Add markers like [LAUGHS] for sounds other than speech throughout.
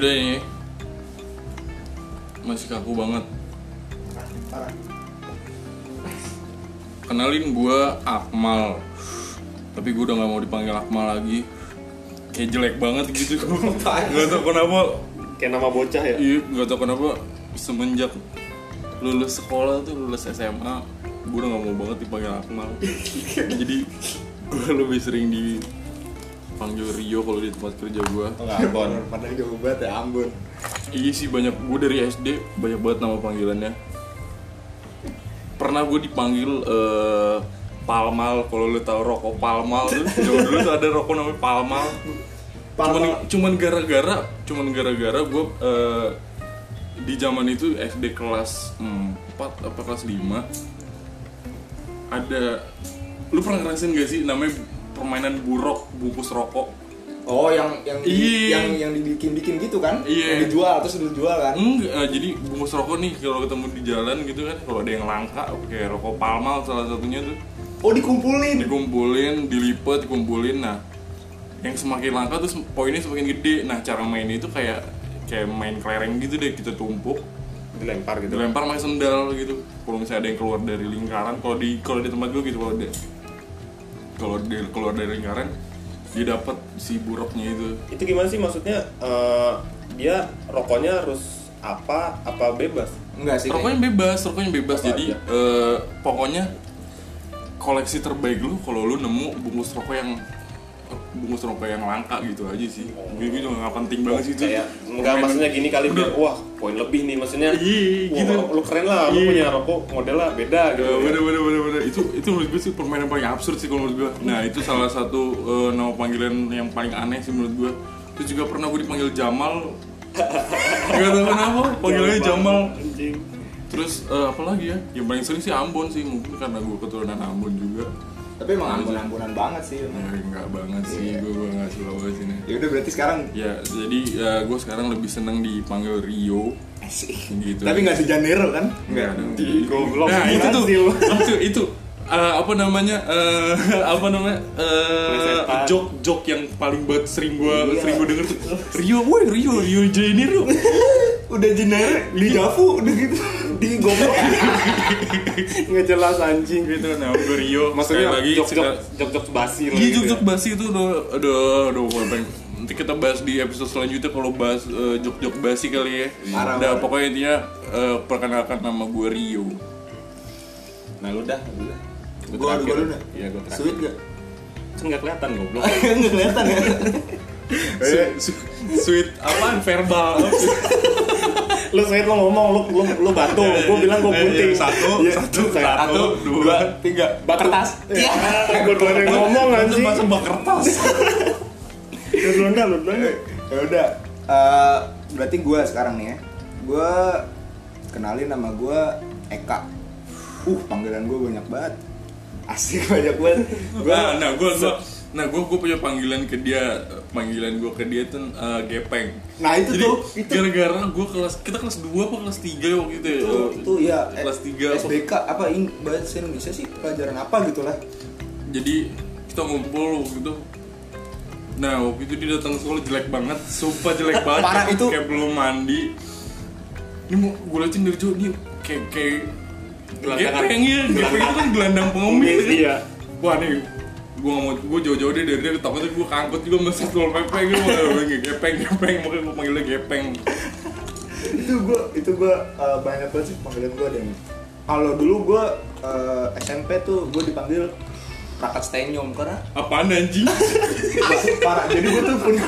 udah ini. Masih kaku banget. Kenalin gua Akmal. Tapi gue udah nggak mau dipanggil Akmal lagi. Kayak jelek banget gitu. [LAUGHS] Nggak tau kenapa. Kayak nama bocah ya. iya nggak tau kenapa semenjak lulus sekolah tuh lulus SMA gue udah nggak mau banget dipanggil Akmal. [LAUGHS] Jadi gue lebih sering dipanggil Rio kalau di tempat kerja gue Ambon. Padahal jauh banget ya Ambon. Iya sih banyak gue dari SD banyak banget nama panggilannya. Pernah gue dipanggil eh, Palmal kalau lu tahu rokok Palmal. Zaman [LAUGHS] dulu tuh ada rokok namanya Palmal. Cuman cuman gara-gara cuman gara-gara gue eh, di zaman itu SD kelas 4 apa kelas 5 ada lu pernah ngerasain gak sih namanya permainan buruk bungkus rokok Oh, yang yang di, Iya. yang yang dibikin-bikin gitu kan? Iya. Yang dijual terus lu jual kan? Enggak, eh, jadi bungkus rokok nih kalau ketemu di jalan gitu kan kalau ada yang langka kayak rokok Palmal salah satunya tuh Oh, dikumpulin. dikumpulin, dilipet, dikumpulin. Nah, yang semakin langka tuh poinnya semakin gede. Nah, cara mainnya itu kayak kayak main kelereng gitu deh, kita tumpuk, Dilempar gitu. dilempar pakai sendal gitu. Kalau misalnya ada yang keluar dari lingkaran, kalau di kalau di tempat gue gitu kalau ada kalau dia keluar dari lingkaran dia dapat si buruknya itu. Itu gimana sih maksudnya? eh, dia rokoknya harus apa? Apa bebas? Enggak sih. Rokoknya bebas, rokoknya bebas. Apa Jadi aja? eh, pokoknya koleksi terbaik lu kalau lu nemu bungkus rokok yang bungkus rokok yang langka gitu aja sih. Gue gue juga nggak penting banget sih itu. Kayak enggak maksudnya gini kali biar wah poin lebih nih maksudnya. Iya, wah, gitu. Lu keren lah, lu Iya. punya rokok modelnya beda gitu. Ya, bener bener bener bener itu itu menurut gue sih permainan paling absurd sih kalau menurut gue. Nah itu salah satu eh, nama panggilan yang paling aneh sih menurut gue. Terus juga pernah gue dipanggil Jamal. Gak tau kenapa panggilannya Jamal. Terus eh, apa lagi ya? Yang paling sering sih Ambon sih mungkin karena gue keturunan Ambon juga. Tapi emang ambon-ambonan banget sih. Enggak banget sih, gue gue nggak suka banget sini. Ya udah berarti sekarang Ya, jadi ya, gue sekarang lebih seneng dipanggil Rio, gitu. tapi nggak di Janeiro kan? Enggak dong. Goblok. Nah, itu tuh, itu itu eh, apa namanya, eh, [LAUGHS] apa namanya, Plesetan. jok jok yang paling banget sering gue Iya. sering gue denger tuh Rio, woi Rio, Rio Janeiro. [LAUGHS] udah Janeiro, di Javu udah gitu. Di goblok. [LAUGHS] Nggak jelas anjing. gitu, nah gue Rio. Maksudnya lagi, jok jok jok jok basi Iya gitu jok ya. jok basi itu udah gue pengen nanti kita bahas di episode selanjutnya kalau bahas eh, jok jok basi kali ya. Parah, Udah parah. pokoknya intinya eh, perkenalkan nama gue Rio. Nah lu dah, lu dah. Terakhir. dulu dah. Iya, gua terakhir. Sweet gak? Kan nggak kelihatan goblok. [LAUGHS] Nggak kelihatan ya. Su- [LAUGHS] su- Sweet apaan verbal? [LAUGHS] lu sweet lu ngomong lu lu, lu batu, gua bilang gua Eh, putih. iya, satu, Iya, satu, satu, dua, tiga. Batu. Kertas. Iya. Gua duluan yang ngomong anjing. Masa bak kertas? Lu duluan dah, lu duluan. dah. ya udah Eh, berarti gue sekarang nih ya gue kenalin nama gue Eka uh panggilan gue banyak banget asik banyak banget gue Nah, nah gue nah gue gue punya panggilan ke dia panggilan gue ke dia tuh eh, gepeng. Nah, itu Jadi, tuh, itu. gara-gara gue kelas kita kelas 2 apa kelas 3 waktu itu ya? itu, itu ya kelas 3 apa SBK apa in, bahasa Indonesia sih pelajaran apa gitu lah jadi kita ngumpul gitu nah waktu itu dia datang sekolah jelek banget sumpah jelek [LAUGHS] banget Parah, itu. kayak belum mandi ini mau gue liatin dari jauh nih kayak kayak Gelandangan. gepeng ya gepeng itu kan gelandang pengemis kan Iya. wah nih gue mau gue jauh-jauh deh dari dia takutnya gue kangkut juga sama satpol pp gitu gepeng gepeng makanya gue panggilnya gepeng itu gue itu gue eh, banyak banget sih panggilan gue dan kalau dulu gue eh, SMP tuh gue dipanggil Prakat Stenyom karena apaan anjing? [LAUGHS] Parah jadi gue tuh punya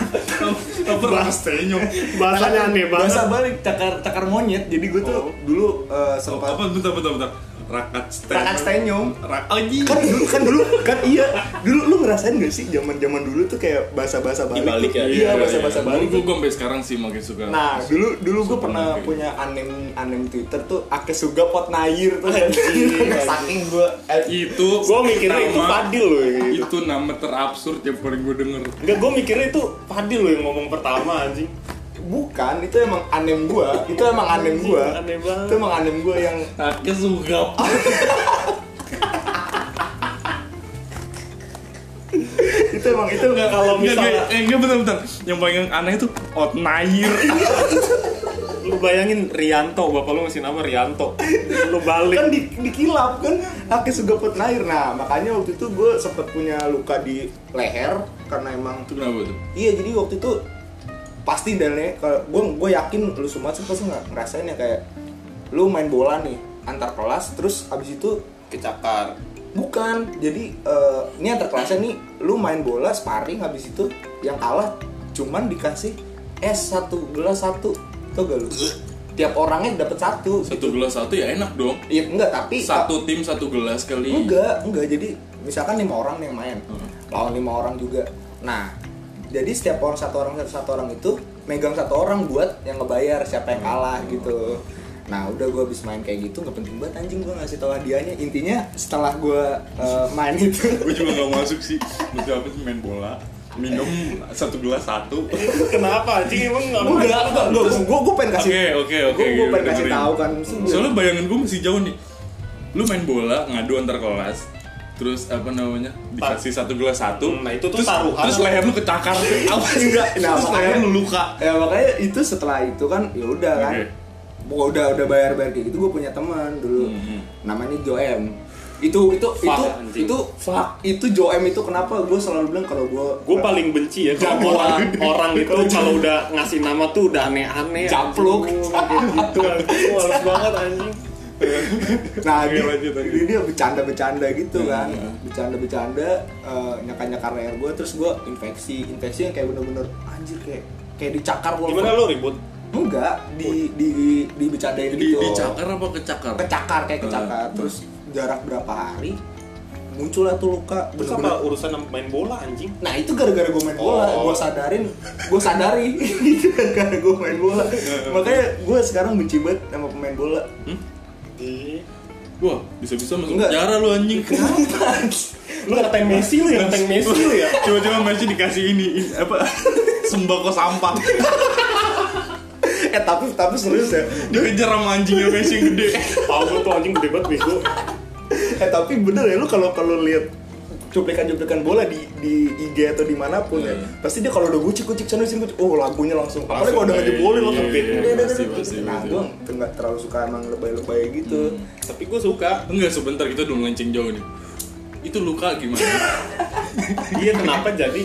apa rastenyong Bahasanya aneh banget. bahasa balik cakar cakar monyet. Jadi gue tuh Oh. dulu eh, Oh, sempat apa? Bentar bentar bentar rakat sten Prakat Stenyom Rak anjing kan dulu kan dulu kan iya dulu lu ngerasain gak sih zaman zaman dulu tuh kayak bahasa bahasa balik Dibalik tuh. ya? iya bahasa bahasa balik gue gue sampai sekarang sih makin suka nah dulu dulu gue pernah pakai. punya anem anem twitter tuh ake suga pot nair tuh Anjing, [LAUGHS] saking gue eh, itu Gua mikirnya itu Fadil loh yang gitu. itu nama terabsurd yang paling gue denger Enggak, gue mikirnya itu Fadil loh yang ngomong pertama anjing. Bukan itu emang anem gue itu emang anem gue Aneh banget. itu emang anem gue yang Ake sugap itu emang itu Enggak kalau misalnya eh, enggak bentar-bentar. Yang paling aneh itu outnair. [LAUGHS] lu bayangin Rianto, bapak lu ngasih nama Rianto. Lu balik. kan di, dikilap kan Ake Sugapet Nair nah makanya waktu itu gue sempet punya luka di leher karena emang itu kenapa tuh? iya jadi waktu itu pasti dan ya kalau gue gue yakin lu semua sih pasti nggak ngerasain ya kayak lu main bola nih antar kelas terus abis itu kecakar. bukan jadi eh, ini antar kelasnya nih lu main bola sparring habis itu yang kalah cuman dikasih es satu gelas satu tuh gak lu tiap orangnya dapat satu Satu gelas satu ya enak dong. iya enggak tapi Satu tim satu gelas kali. Enggak, enggak. Jadi misalkan lima orang nih yang main, Hmm. lawan lima orang juga. Nah, jadi setiap orang satu orang satu, satu orang itu megang satu orang buat yang ngebayar siapa yang kalah Hmm. gitu. Nah, udah gue habis main kayak gitu nggak penting banget anjing gue ngasih tau hadiahnya. Intinya setelah gue uh, [LAUGHS] main itu Gue juga gak masuk sih. Mesti apa sih main bola? Minum satu gelas satu. Kenapa anjing emang enggak mau? enggak, enggak, enggak, gue gue pengen kasih, Oke, oke, oke. gue gue pengen kasih tahu kan. Soalnya bayangan gue masih jauh nih. Lu main bola ngadu antar kelas. Terus apa namanya? Dikasih satu gelas satu. Nah, itu tuh terus, taruhan. Terus leher lu kecakar. [LAUGHS] Apa? Enggak, nah, terus leher lu luka. ya makanya itu setelah itu kan ya udah kan Oke. Gua udah udah bayar bayar kayak gitu gue punya teman dulu Hmm. namanya Joem itu itu Fuck, itu anjing. itu fuck itu Joem itu kenapa gue selalu bilang kalau gue Gue paling benci ya kalau orang orang itu [LAUGHS] kalau udah ngasih nama tuh udah aneh-aneh. Kayak [LAUGHS] gitu anjing. Males banget anjing. [LAUGHS] nah dia, lanjut, lanjut. dia, dia bercanda bercanda gitu Hmm. kan bercanda bercanda nyakar nyakar leher gue terus gue infeksi infeksi yang kayak bener-bener anjir kayak kayak dicakar walaupun- Gimana lu ribut? enggak di di di bercandain Di, gitu dicakar apa kecakar? kecakar kayak kecakar terus jarak berapa hari muncul lah tuh luka Terus apa urusan main bola anjing? Nah itu gara-gara gue main bola, Oh. gue sadarin, gue sadari [LAUGHS] itu gara-gara gue main bola. Makanya gue sekarang benci banget sama pemain bola. Wah, bisa-bisa masuk Enggak. penjara lu anjing. [LAUGHS] Kenapa? Lu ngatain Messi lu ya, ngatain Messi lu ya. Coba-coba Messi dikasih ini, ini apa? [LAUGHS] Sembako sampah. [LAUGHS] eh tapi tapi serius ya. Dikejar sama anjingnya Messi yang gede. Tahu tuh anjing gede banget bego. Eh tapi bener ya lu kalau kalau lihat cuplikan-cuplikan bola di di IG atau di mana pun ya Hmm. pasti dia kalau udah gucik gucik sana sini gucik oh lagunya langsung apalagi kalau udah ngejebolin iya, langsung iya, beat. iya, nah gue nggak terlalu suka emang lebay-lebay gitu Tapi gue suka. Enggak, sebentar kita udah melenceng jauh nih. Itu luka gimana? Dia [LAUGHS] kenapa jadi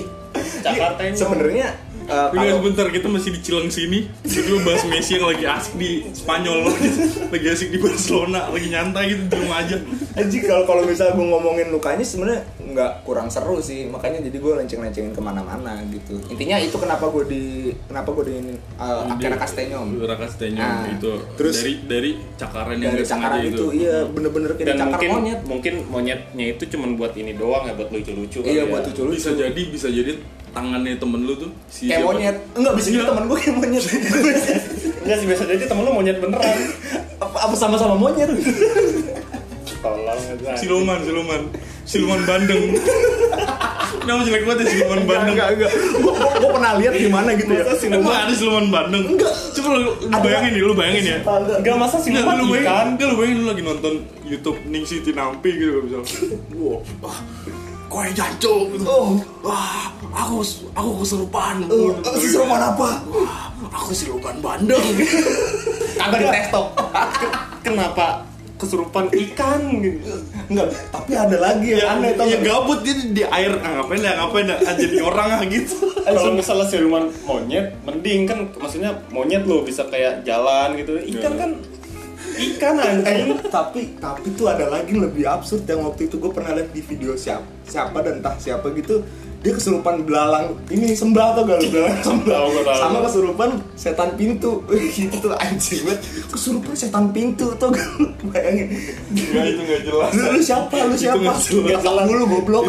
Jakarta ini? sebenarnya eh, Enggak, kalau sebentar kita masih di Cileng sini. Tiba-tiba bahas Messi yang lagi asik di Spanyol gitu. [LAUGHS] Lagi asik di Barcelona, lagi nyantai gitu di rumah aja. Anjing kalau kalau misalnya gue ngomongin lukanya sebenarnya nggak kurang seru sih makanya jadi gue lenceng-lencengin ke mana-mana gitu intinya itu kenapa gue di kenapa gue di uh, akhirnya Castellon Nah, itu terus- dari dari cakaran yang dari cakaran itu, iya bener-bener kayak dan dicakar mungkin monyet mungkin monyetnya itu cuma buat ini doang ya buat lucu-lucu iya ya. buat lucu lucu Bisa jadi, bisa jadi tangannya temen lu tuh si kayak monyet enggak bisa jadi Iya. temen gue kayak monyet Enggak sih biasa jadi temen lu monyet beneran apa, apa sama-sama monyet tolong Siluman, siluman, siluman bandeng. Kenapa jelek banget ya siluman bandeng? enggak enggak gue gue pernah lihat di mana gitu ya Masa Emang ada siluman bandeng? Enggak. Coba lu, lu bayangin nih, lu bayangin ya. enggak masa sih Enggak, lu bayangin, ikan enggak, lu bayangin lu lagi nonton YouTube Ningsih Tinampi gitu misalnya. Wah, wah, kue jancuk gitu. oh Wah, aku aku kesurupan. uh, seserupan apa Wah, aku siluman bandeng. [LAUGHS] kagak di TikTok kenapa kesurupan ikan gitu enggak tapi ada lagi yang aneh tau ya nggak? gabut dia di air ah, ngapain ya ngapain ya ah, jadi orang ah gitu kalau misalnya siluman monyet mending kan maksudnya monyet lo bisa kayak jalan gitu ikan Iya. kan ikan anjing Eh, tapi tapi tuh ada lagi lebih absurd yang waktu itu gue pernah lihat di video siapa siapa dan entah siapa gitu dia kesurupan belalang ini sembah atau gak lu? Belalang [LAUGHS] sembah. Sama kesurupan setan pintu. [LAUGHS] Gitu tuh anjing banget. Kesurupan setan pintu tuh gak lu? Bayangin. Enggak itu enggak jelas. Lu, lu siapa? Lu siapa? nggak jelas. Dulu goblok.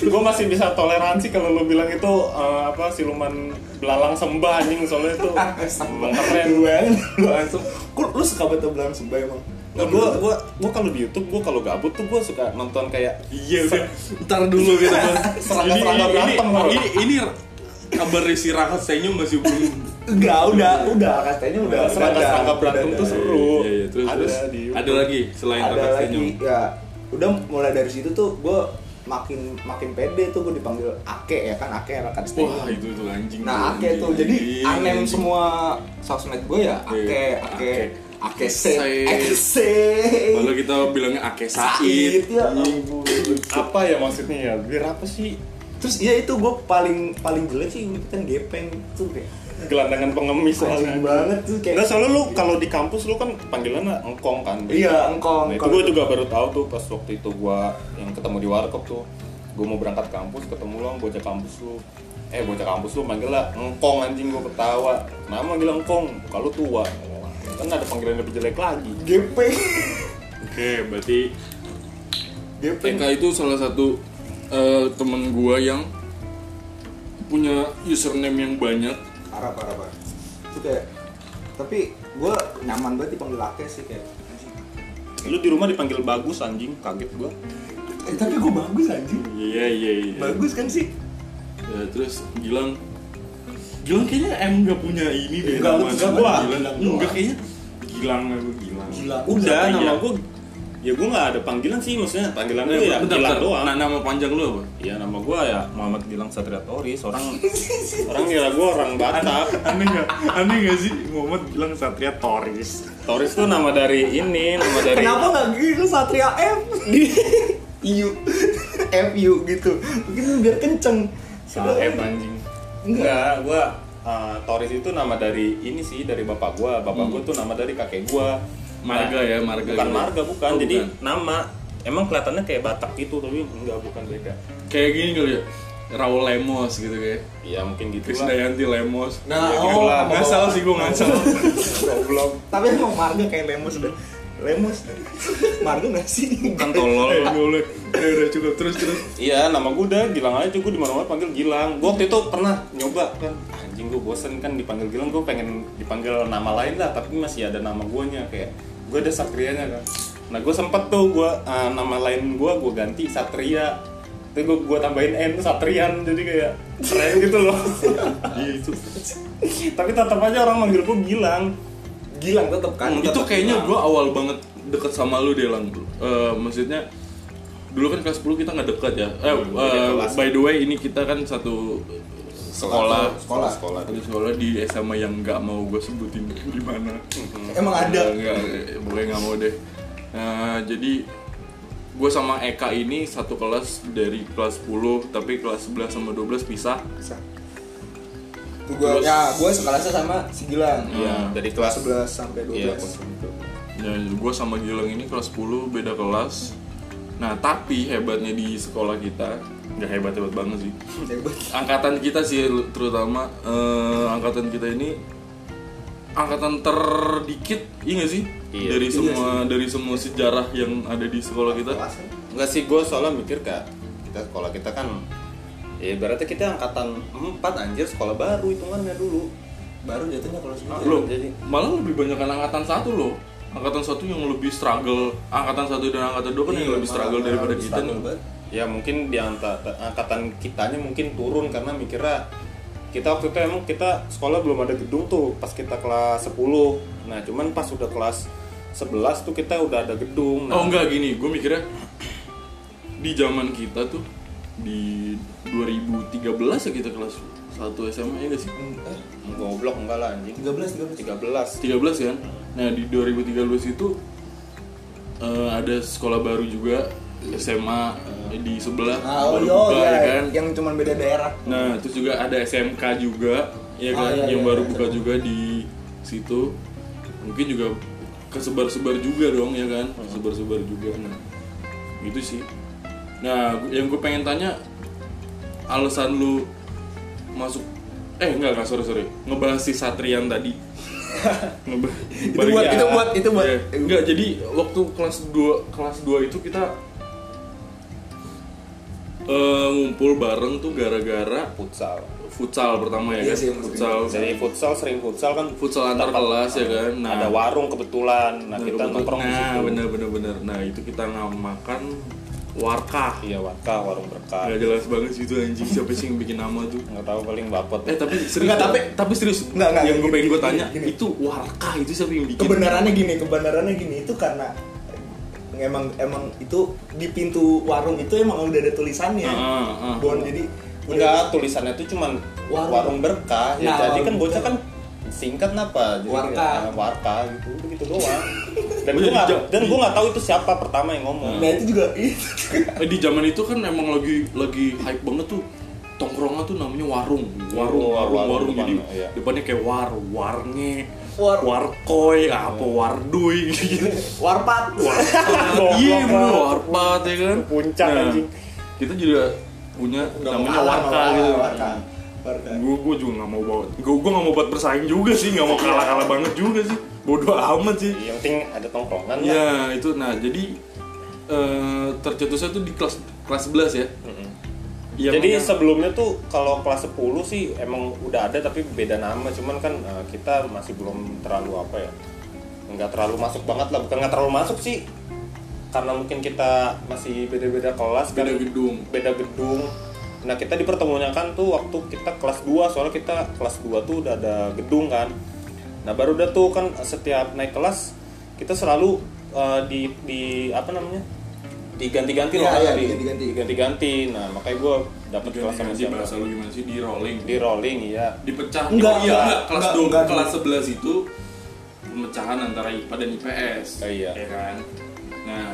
Gue masih bisa toleransi kalau lo bilang itu eh, apa siluman belalang sembah anjing. Soalnya itu [LAUGHS] keren. Lu lu langsung kok lu suka banget belalang sembah emang Nah, gue gua, gua kalau di YouTube gue kalau gabut tuh gue suka nonton kayak iya udah. ntar dulu gitu Bang. Serangga-serangga Ini- berantem, ini, ini, ini kabar si Rakat Senyum masih belum. Enggak udah. udah katanya udah serangga-serangga udah berantem tuh seru. Iya, iya, terus, ada terus. di ada lagi selain lagi. Senyum ya. Udah mulai dari situ tuh gue makin makin pede tuh gue dipanggil Ake ya kan? Ake rekan stay Wah itu tuh anjing. nah Ake Anjing, tuh jadi anjing, anem anjing. semua sosmed gue ya Ake Iya, Ake. Ake. Ake se Say. Ake se Kalau kita bilangnya Ake Said. Ya ampun. apa ya maksudnya ya? Biar apa sih? Terus iya itu gue paling paling jelek sih kan gepeng tuh kayak. Gelandangan pengemis soalnya. anjing banget tuh kayak. Nggak soalnya lu kalau di kampus lu kan panggilannya engkong kan? Iya, engkong. Nah, itu gue juga baru tahu tuh pas waktu itu gue yang ketemu di warkop tuh. Gue mau berangkat kampus ketemu lu bocah kampus lu. Eh bocah kampus lu manggil lah engkong anjing gue ketawa. Nama manggil engkong kalau tua kan ada panggilan lebih jelek lagi. Gepeng. Oke, berarti gepeng. TK itu salah satu eh, temen gua yang punya username yang banyak. parah parah parah. Itu kayak tapi gue nyaman banget dipanggil Ake sih kayak. Anjing. lu di rumah dipanggil bagus anjing. Kaget gue eh, tapi gue bagus anjing. Iya iya iya. bagus kan sih? Ya, terus Gilang Gilang kayaknya em nggak punya ini deh. Enggak, nama enggak, gua. Gilang Gilang enggak kayaknya. Gilang aku Gilang. Gila udah nama ya? gue ya gue nggak ada panggilan sih maksudnya. Panggilan gue ya Bentar, Gilang bentar. doang. Nah, nama panjang lu apa? Iya nama gue ya Muhammad Gilang Satria Toris orang [LAUGHS] orang kira gue orang Batak. Aneh nggak? Aneh nggak sih? Muhammad Gilang Satria Toris Toris tuh nama dari ini nama dari kenapa nggak gitu Satria F. [LAUGHS] Iu FU gitu. Mungkin biar kenceng. Saeb anjing enggak gue uh, Toris itu nama dari ini sih dari bapak gue bapak gue tuh nama dari kakek gue Marga ya, marga bukan gitu. marga bukan. Oh, jadi bukan. nama emang kelihatannya kayak Batak gitu tapi enggak bukan beda. Kayak gini kali ya Raul Lemos gitu kayak. Iya mungkin gitu lah. Krisdayanti Lemos. Nah, Ya, oh, gitu lah. ngasal sih gue ngasal. [LAUGHS] Goblok. Tapi emang marga kayak Lemos deh Lemos. Marga nggak sih? Kan tolol. Eh, boleh. Ya udah cukup. Terus terus. Iya, nama gue udah Gilang aja. Gue di mana-mana panggil Gilang. Gue waktu itu pernah nyoba kan, anjing gue bosen kan dipanggil Gilang, gue pengen dipanggil nama lain lah, tapi masih ada nama guanya. Kayak gue ada Satrianya kan. Nah gue sempet tuh gue uh, nama lain gue gue ganti Satria. Tapi gue gue tambahin N Satrian. Jadi kayak keren gitu loh. [LAUGHS] Iya itu tapi tetap aja orang manggil gue Gilang. Gilang tetep kan itu tetep kayaknya gue awal banget deket sama lu deh lang Eh, maksudnya dulu kan kelas 10 kita nggak dekat ya. Eh Hmm, eh, kelas. by the way ini kita kan satu sekolah. Sekolah. sekolah. satu sekolah di SMA yang nggak mau gue sebutin [LAUGHS] di mana. Emang ada? Nggak boleh nggak mau deh. Nah, jadi gue sama Eka ini satu kelas dari kelas 10 tapi kelas 11 sama 12 pisah. Bisa. Tuh gua, Terus- ya gue sekelasnya sama si Gilang Iya, dari kelas 11 sampai 12 Iya, Ya, gue sama Gilang ini kelas 10 beda kelas. Nah, tapi hebatnya di sekolah kita, nggak hebat-hebat banget sih. [LAUGHS] Hebat. Angkatan kita sih terutama eh, angkatan kita ini angkatan terdikit, iya nggak sih? Iya. Dari Iya semua dari semua sejarah yang ada di sekolah kita. Enggak sih, gue soalnya mikir kak kita sekolah kita kan ya berarti kita angkatan 4 anjir sekolah baru hitungannya dulu baru jatuhnya kalau segitu Loh, jadi malah lebih banyak kan angkatan satu loh. Angkatan satu yang lebih struggle, angkatan satu dan angkatan dua kan yang Iya, lebih struggle malah daripada lebih kita struggle nih. banget. ya mungkin di angkatan kitanya mungkin turun karena mikirnya kita waktu itu emang kita sekolah belum ada gedung tuh pas kita kelas 10 nah cuman pas udah kelas 11 tuh kita udah ada gedung nah, Oh enggak gini, gue mikirnya di zaman kita tuh di 2013 ya kita kelas 1 SMA ya gak sih? Eh, goblok enggak lah anjing 13 13 13 13 kan? Nah di 2013 itu eh, ada sekolah baru juga SMA di sebelah Ah, oh, baru iya, buka iya, ya kan? yang cuma beda daerah. Nah terus juga ada SMK juga ya Oh, kan? iya, yang iya, baru iya, buka SMK. juga di situ mungkin juga kesebar-sebar juga dong ya kan? Hmm. Sebar-sebar juga nah gitu sih. Nah yang gue pengen tanya alasan lu masuk eh enggak enggak sorry sorry. Ngebahas si Satrian tadi. [LAUGHS] Itu buat ya. itu buat itu buat. Iya. enggak jadi waktu kelas 2 kelas 2 itu kita eh, ngumpul bareng tuh gara-gara futsal. futsal pertama ya Iya kan? sih, futsal. Jadi futsal sering futsal kan futsal antar kelas ya kan? nah. ada warung kebetulan. Nah, nah, kita nongkrong nah bener bener bener. Nah itu kita namakan warkah iya warka warung berkah nggak jelas banget sih itu anjing siapa sih yang bikin nama tuh nggak tahu paling bapot Eh tapi [LAUGHS] serius Enggak, tapi- tapi serius Enggak, enggak, yang gue pengen gue tanya gini. itu warkah itu siapa yang bikin? kebenarannya gini kebenarannya gini itu karena emang emang itu di pintu warung itu emang udah ada tulisannya Ah, ah. Bon jadi Enggak, tulisannya tuh cuman Warung. warung, berkah. Ya, Nah, jadi kan bocah kan singkat napa? Jadi Warka. ya, warka gitu, udah gitu doang. [LAUGHS] Dan gue nggak [LAUGHS] dan gue nggak tahu itu siapa pertama yang ngomong. nah itu juga [LAUGHS] Eh, di zaman itu kan emang lagi lagi hype banget tuh tongkrongan tuh namanya warung. Warung Oh, warung warung warung. Jadi depannya, iya. depannya kayak war warnge War- warkoy apa warduy. [LAUGHS] Gitu warpat. Iya bro warpat ya kan? Puncak, Nah, anjing. kita juga punya namanya warka gitu. warka gue gue juga nggak mau bawa gue gue nggak mau buat bersaing juga sih nggak mau kalah kalah banget juga sih. Bodoh amat sih. Yang penting ada tongkrongan lah. ya itu. Nah jadi eh, tercetusnya tuh di kelas kelas 11 ya. Mm-mm. Yang Jadi sebelumnya tuh kalau kelas 10 sih emang udah ada tapi beda nama. Cuman kan eh, kita masih belum terlalu apa ya nggak terlalu masuk banget lah. Bukan nggak terlalu masuk sih karena mungkin kita masih beda-beda kelas beda kan gedung. Beda gedung nah kita dipertemukan tuh waktu kita kelas 2 soalnya kita kelas 2 tuh udah ada gedung kan. Nah baru udah tuh kan setiap naik kelas kita selalu eh, di di apa namanya? Diganti-ganti loh Iya, iya, di- diganti-ganti. diganti-ganti. Nah makanya gue dapet kelas sama siapa? bahasa lu gimana sih? Di rolling. Di rolling iya. Dipecah. Enggak, oh, iya enggak, enggak. Kelas enggak, dua enggak. kelas 11 itu pemecahan antara IPA dan IPS Oh, iya. ya kan? Nah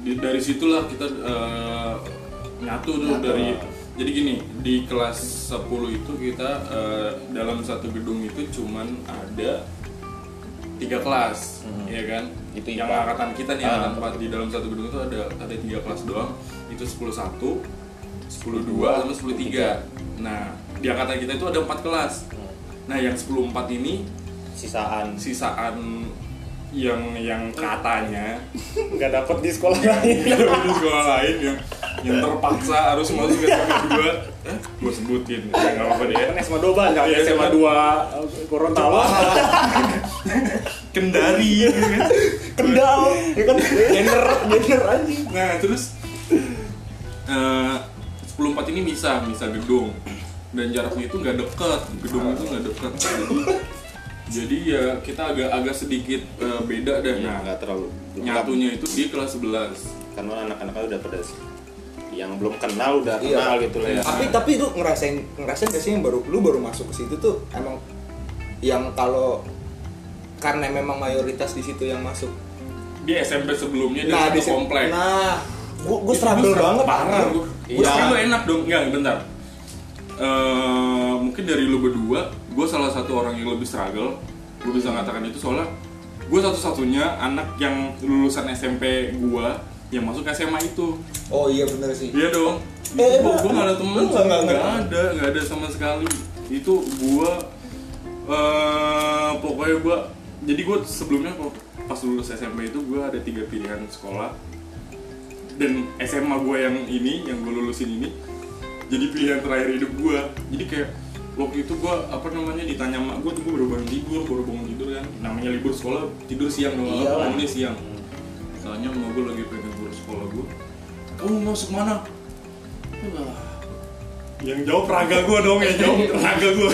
di- dari situlah kita eh, nyatu tuh Nyatu. dari jadi gini di kelas 10 itu kita eh, dalam satu gedung itu cuman ada tiga kelas Hmm. ya kan Itu yang IPA. angkatan kita nih Ah. angkatan 4 di dalam satu gedung itu ada ada tiga kelas doang itu 10 1 10 2 sama 10 3 nah di angkatan kita itu ada empat kelas Hmm. nah yang 10 4 ini sisaan sisaan yang yang katanya nggak dapet di sekolah lain. Di sekolah lain yang yang terpaksa harus masuk ke SMA 2 eh, gue sebutin. Ya nggak apa-apa deh. Ya. kan SMA 2 banyak Iya, SMA 2 Gorontalo. Kendari gitu kan. kendal ya kan? Gender gender anjing. Nah terus eh 10 4 ini bisa bisa gedung. Dan jaraknya itu nggak dekat gedung itu nggak dekat jadi ya kita agak agak sedikit eh, beda deh. Iya, nah nggak terlalu nyatunya itu di kelas 11 karena anak-anaknya udah pada yang belum kenal udah Iya. kenal gitu lah ya. Tapi tapi lu ngerasain ngerasain gak sih yang baru lu baru masuk ke situ tuh emang yang kalau karena memang mayoritas di situ yang masuk? Di SMP sebelumnya nah di komplek. Nah gua gua struggle banget. parah gua. Iya. Gua lu enak dong. Enggak bentar. Eh, mungkin dari lu berdua gue salah satu orang yang lebih struggle gue bisa mengatakan itu soalnya gue satu-satunya anak yang lulusan SMP gue yang masuk SMA itu. Oh iya bener sih. Iya dong. Eh, gue emang- gue gak ada temen nggak- nggak nggak- ada nggak ada sama sekali. Itu gue eh pokoknya gue jadi gue sebelumnya kok pas lulus SMP itu gue ada tiga pilihan sekolah. Dan SMA gue yang ini yang gue lulusin ini jadi pilihan terakhir hidup gue jadi kayak waktu itu gue apa namanya ditanya mak gue tuh gue baru bangun tidur baru bangun tidur kan. Namanya libur sekolah tidur siang dong Iya bangunnya siang. Tanya sama gue lagi pengen libur sekolah gue kamu masuk mana? Wah, yang jawab raga gue dong yang jawab [LAUGHS] raga gue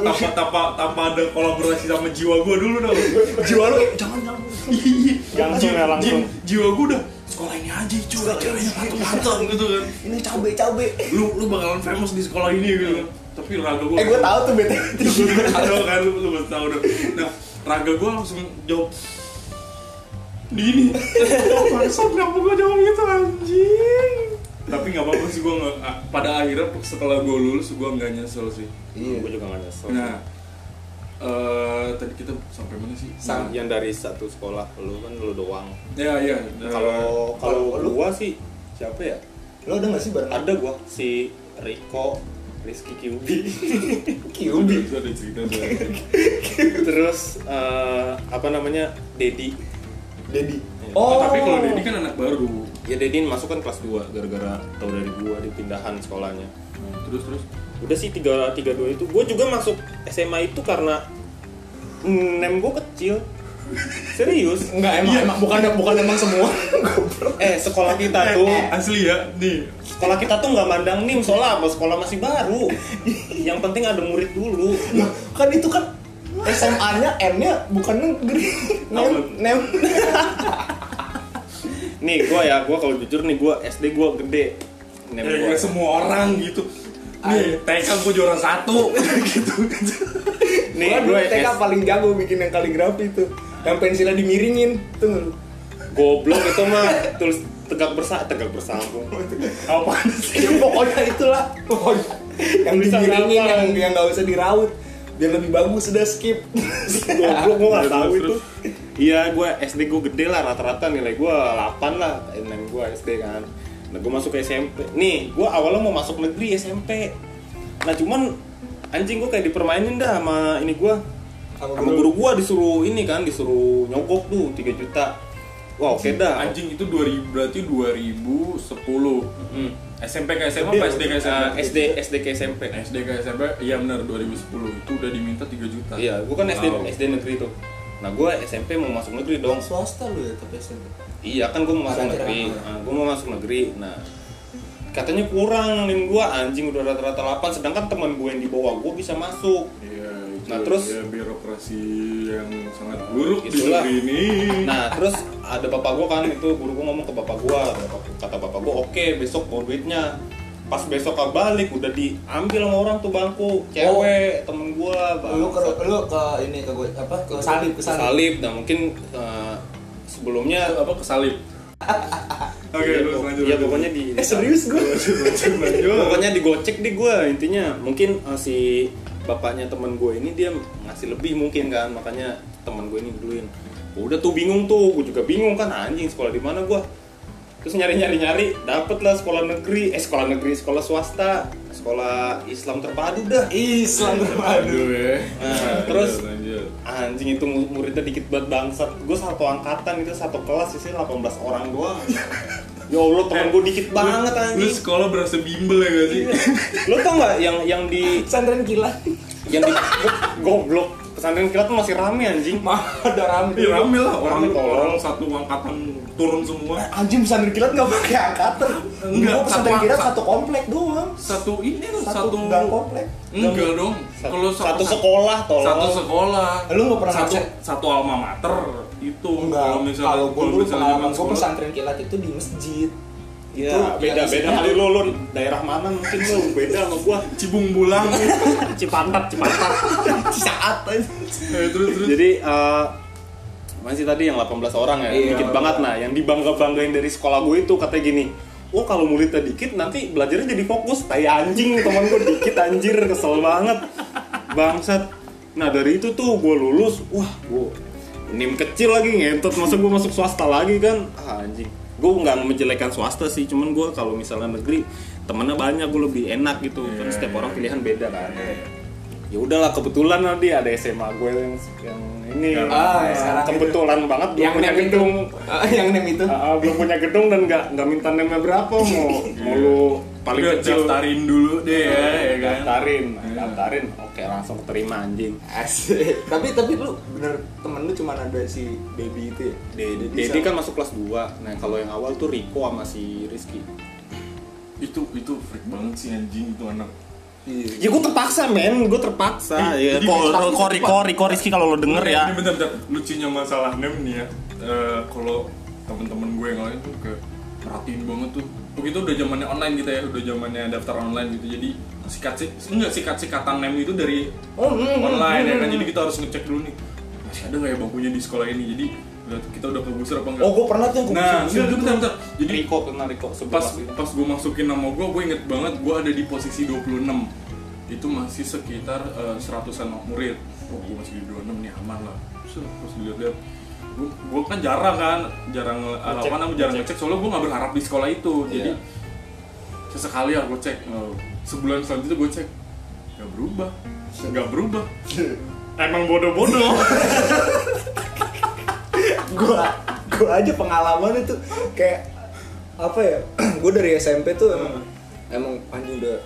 tanpa tanpa tanpa ada kolaborasi sama jiwa gue dulu dong. Jiwa lu jangan jangan. Iya. Langsung ya, langsung. Ji- jiwa gue udah sekolah ini aja cuy ceweknya mantap gitu kan. Ini cabe cabe lu lu bakalan famous di sekolah ini gitu kan tapi raga gue eh gua tahu tuh bete. [LAUGHS] Ada kan lu lu pasti tahu dong. Nah raga gue langsung jawab di ini maksud kenapa gue jawab gitu anjing? Tapi nggak apa-apa sih gue nggak ah, pada akhirnya setelah gue lulus gue nggak nyesel sih. Iya. Gue juga nggak nyesel. Nah eh tadi kita sampai mana sih? Sam- yang dari satu sekolah lu kan lu doang. Ya ya. Kalau kalau kalau lu- gua sih siapa ya? Lo ada gak sih bareng? Ada gua si Riko Rizky Kyubi Kyubi itu ada cerita terus eh, apa namanya Dedi Dedi oh tapi kalau Dedi kan anak baru. Ya Dedi masuk kan kelas 2 gara-gara tahu dari gua di pindahan sekolahnya. Terus terus? Udah sih tiga tiga dua itu. Gue juga masuk SMA itu karena mm, nem gue kecil serius? Enggak emang, emang bukan bukan emang semua. [LAUGHS] Eh sekolah kita tuh. Asli ya nih. Sekolah kita tuh nggak mandang nim soalnya apa? Sekolah masih baru. [LAUGHS] Yang penting ada murid dulu. Kan itu kan SMA-nya M-nya bukan negeri. Nem nem. [LAUGHS] Nih gue ya gue kalau jujur nih gue SD gue gede. Nem Ya, gua. ya. semua orang gitu. Nih, TK gue juara satu. Gitu. nih Gua gue TK paling jago bikin yang kaligrafi tuh. Yang pensilnya dimiringin tuh. nggak goblok itu mah tulis tegak bersa tegak bersambung Apa sih? Ya, pokoknya itulah. Pokoknya yang dimiringin apa? yang yang nggak usah diraut. Biar lebih bagus udah skip. goblok gue gak Terus, tahu terus. itu iya gue SD gue gede lah rata-rata nilai gue 8 lah nem gue SD kan nah gue masuk ke SMP nih gue awalnya mau masuk negeri SMP nah cuman anjing gue kayak dipermainin dah sama ini gue Sama sama guru gue disuruh ini kan disuruh nyogok tuh 3 juta wah oke dah Anjing itu 2000 berarti 2010. Hmm. SMP ke SMA apa SD ke SMP? Uh, SD SD ke SMP SD ke SMP, iya benar 2010 itu udah diminta 3 juta. iya gue kan SD Wow. SD negeri tuh nah gue SMP mau masuk negeri dong swasta lu ya tapi SMP. Iya kan gue mau masuk negeri, nah, gue mau masuk negeri. Nah katanya kurang nih gue anjing udah rata-rata 8 sedangkan teman gue yang di bawah gue bisa masuk. Iya, Nah, terus- ya, birokrasi yang sangat buruk di Itulah. negeri ini. Nah terus ada bapak gue kan itu guru gue ngomong ke bapak gue, kata bapak gue oke besok mau duitnya. Pas besok ke balik udah diambil sama orang tuh bangku cewek temen gue. Lu ke lu ke ini ke gue apa? Ke salib ke salib. salib. Nah mungkin eh, sebelumnya apa kesalip? [LAUGHS] Oke, Iya, terus lanjut. Lanjut. pokoknya di Eh serius gue. pokoknya digocek deh gue intinya mungkin eh, si bapaknya temen gue ini dia ngasih lebih mungkin kan makanya temen gue ini duluin. Udah tuh bingung tuh gue juga bingung kan anjing sekolah di mana gue terus nyari nyari nyari dapet lah sekolah negeri eh sekolah negeri sekolah swasta sekolah Islam terpadu dah. Islam terpadu. Ya. Nah, terus anjing itu muridnya dikit banget bangsat. Gue satu angkatan itu satu kelas sih 18 orang doang [LAUGHS] ya Allah temen gue dikit banget Lu anjing sekolah berasa bimbel ya gak sih? [LAUGHS] lo tau nggak yang yang di Pesantren kilat. yang di goblok pesantren kilat tuh masih rame anjing Mah ada rame. Iya rame lah orang Rame, tolong. orang satu angkatan turun semua. Anjing pesantren kilat nggak pakai angkatan. Enggak, Gua pesantren satu- kilat satu- satu komplek doang. Satu ini loh, Satu, satu gang komplek. Enggak dong. Kalau satu sekolah tolong Satu sekolah. Lu nggak pernah satu, satu alma mater itu Enggak. kalau misalnya Kalau gue dulu misalnya pengalaman gue pesantren kilat itu di masjid. Iya, Itu beda yang beda kali lu lu daerah mana mungkin lu beda sama gua Cibung Bulang. [LAUGHS] Cipatat Cipatat [LAUGHS] saat aja. Terus terus. jadi eh, masih tadi yang 18 orang ya Iya. dikit banget nah yang dibangga banggain dari sekolah gue itu katanya gini Oh kalau muridnya dikit nanti belajarnya jadi fokus Tai anjing teman gue dikit anjir kesel banget Bangsat Nah dari itu tuh gue lulus Wah gue NIM kecil lagi ngentot. Masa gue masuk swasta lagi kan? Ah, Anjing. Gue nggak menjelekan swasta sih Cuman gue kalau misalnya negeri Temennya banyak gue lebih enak gitu. Kan Iya, setiap iya. orang pilihan beda kan. Ya udahlah kebetulan nanti ada SMA gue yang yang ini. Ah, ya, kebetulan banget belum Yang punya itu. gedung. Ah, yang nem itu. Ah, belum punya gedung dan nggak nggak minta nemnya berapa mau mau lu paling Udah, kecil daftarin dulu deh ya, ya kan. daftarin daftarin oke langsung terima anjing Asik. [LAUGHS] tapi tapi lu bener temen lu cuma ada si baby itu ya. Dedi. Dedi kan masuk kelas 2 nah kalau yang awal tuh Riko sama si Rizky Itu itu freak banget sih anjing itu anak. Iya. ya gue terpaksa men gue terpaksa Eh, ya kok Riko Riko Riko Rizky kalau lo denger ya Ini bentar bentar. Lucunya masalah nem nih ya. Eh, kalau temen-temen gue yang lain tuh kayak perhatiin banget tuh. Begitu udah zamannya online gitu ya, udah zamannya daftar online gitu. Jadi sikat sih enggak sikat sikatan nem itu dari Oh, mm, mm, online ya mm, kan. mm. Jadi kita harus ngecek dulu nih. Masih ada nggak ya bangkunya di sekolah ini? Jadi kita udah kegusur apa enggak? Oh, gue pernah tuh Nah, kegusur. bentar, bentar, bentar. Jadi Riko kena Riko pas sebelas pas gue masukin nama gue, gue inget banget gue ada di posisi 26 itu masih sekitar eh, seratusan murid oh gue masih di 26 nih aman lah Terus terus dilihat-lihat gue gue kan jarang kan jarang apa Ngecek, namanya jarang ngecek. soalnya gue nggak berharap di sekolah itu. Jadi Iya. sesekali ya gue cek. Oh, sebulan selanjutnya gue cek. Nggak berubah. Nggak berubah. [LAUGHS] Emang bodoh-bodoh. [LAUGHS] Gua gua aja pengalaman itu kayak apa ya [CLEARS THROAT] gue dari SMP tuh emang emang anjing udah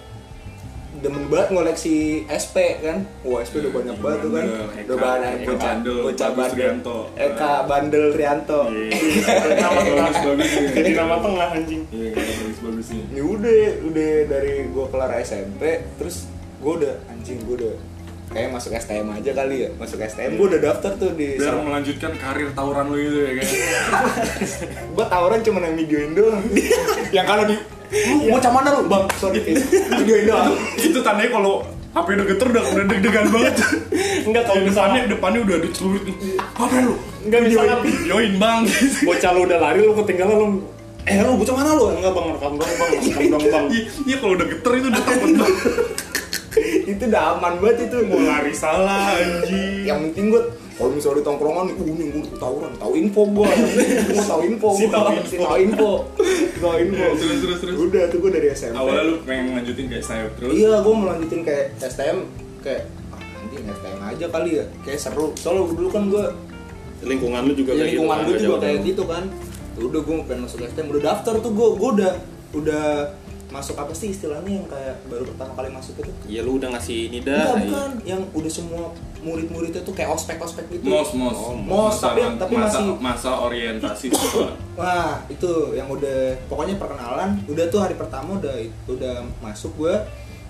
demen banget ngoleksi SP kan? Wah SP udah banyak banget tuh kan? Eka, udah banyak Eka bocah Bandel, bocah bandel. Rianto. Eka Bandel Rianto. Nama tengah [LAUGHS] bagus bagus nih jadi nama tengah anjing. Iya bagus bagus nih ini udah udah dari gue kelar SMP terus gue udah anjing gue udah kayak masuk STM aja kali ya. Masuk STM gue udah daftar tuh di biar sama- melanjutkan karir tawuran lu itu ya kan? Gue tawaran cuma yang videoin doang. [LAUGHS] Yang kalau di lu bocah mana lu? Bang sorry videoin doang itu tandanya kalau HP udah geter udah udah deg-degan banget. Enggak kalau depannya misalnya depannya udah ada celurit nih apa lu? Enggak misalnya videoin. bang? Bocah lu udah lari lu ketinggalan lu eh lu bocah mana lu? Enggak bang rekam dong bang rekam dong bang. Iya, iya kalau udah geter itu udah takut banget itu udah aman banget itu. Mau lari salah anjing. Yang penting gue kalau misalnya di tongkrongan nih, uh nih gue tawuran, tahu info gue, gue tahu info, Si tahu gua. info. si tahu info, tahu info. Terus, terus, terus. Udah tuh gue dari SMP. awalnya lu pengen lanjutin kayak saya terus Iya, gue mau lanjutin kayak STM, kayak ah, anjing STM aja kali ya, kayak seru. Soalnya dulu kan gue lingkungan lu juga ya, kayak lingkungan gitu, gue kan, juga kayak gitu kan. Udah gue pengen masuk STM, udah daftar tuh gue, gue udah udah masuk apa sih istilahnya yang kayak baru pertama kali masuk itu? Iya lu udah ngasih ini dah. Enggak, bukan, yang udah semua murid-muridnya tuh kayak ospek-ospek gitu. mos mos Oh, mos, Masa- tapi- tapi masa, masih- masa orientasi Wah itu yang udah pokoknya perkenalan udah tuh hari pertama udah udah masuk gue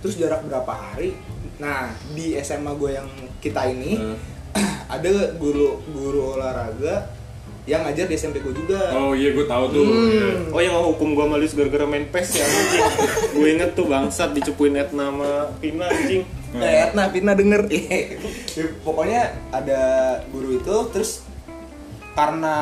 terus jarak berapa hari nah di SMA gue yang kita ini Hmm. [CLEARS THROAT] ada guru guru olahraga yang ngajar di SMP gue juga oh iya gue tahu tuh Hmm. iya. Oh yang hukum gua malis gara-gara main PES ya anjing. [LAUGHS] gue inget tuh bangsat dicepuin Etna sama Pina anjing. Eh, nah Pina denger [LAUGHS] Ya, pokoknya ada guru itu terus karena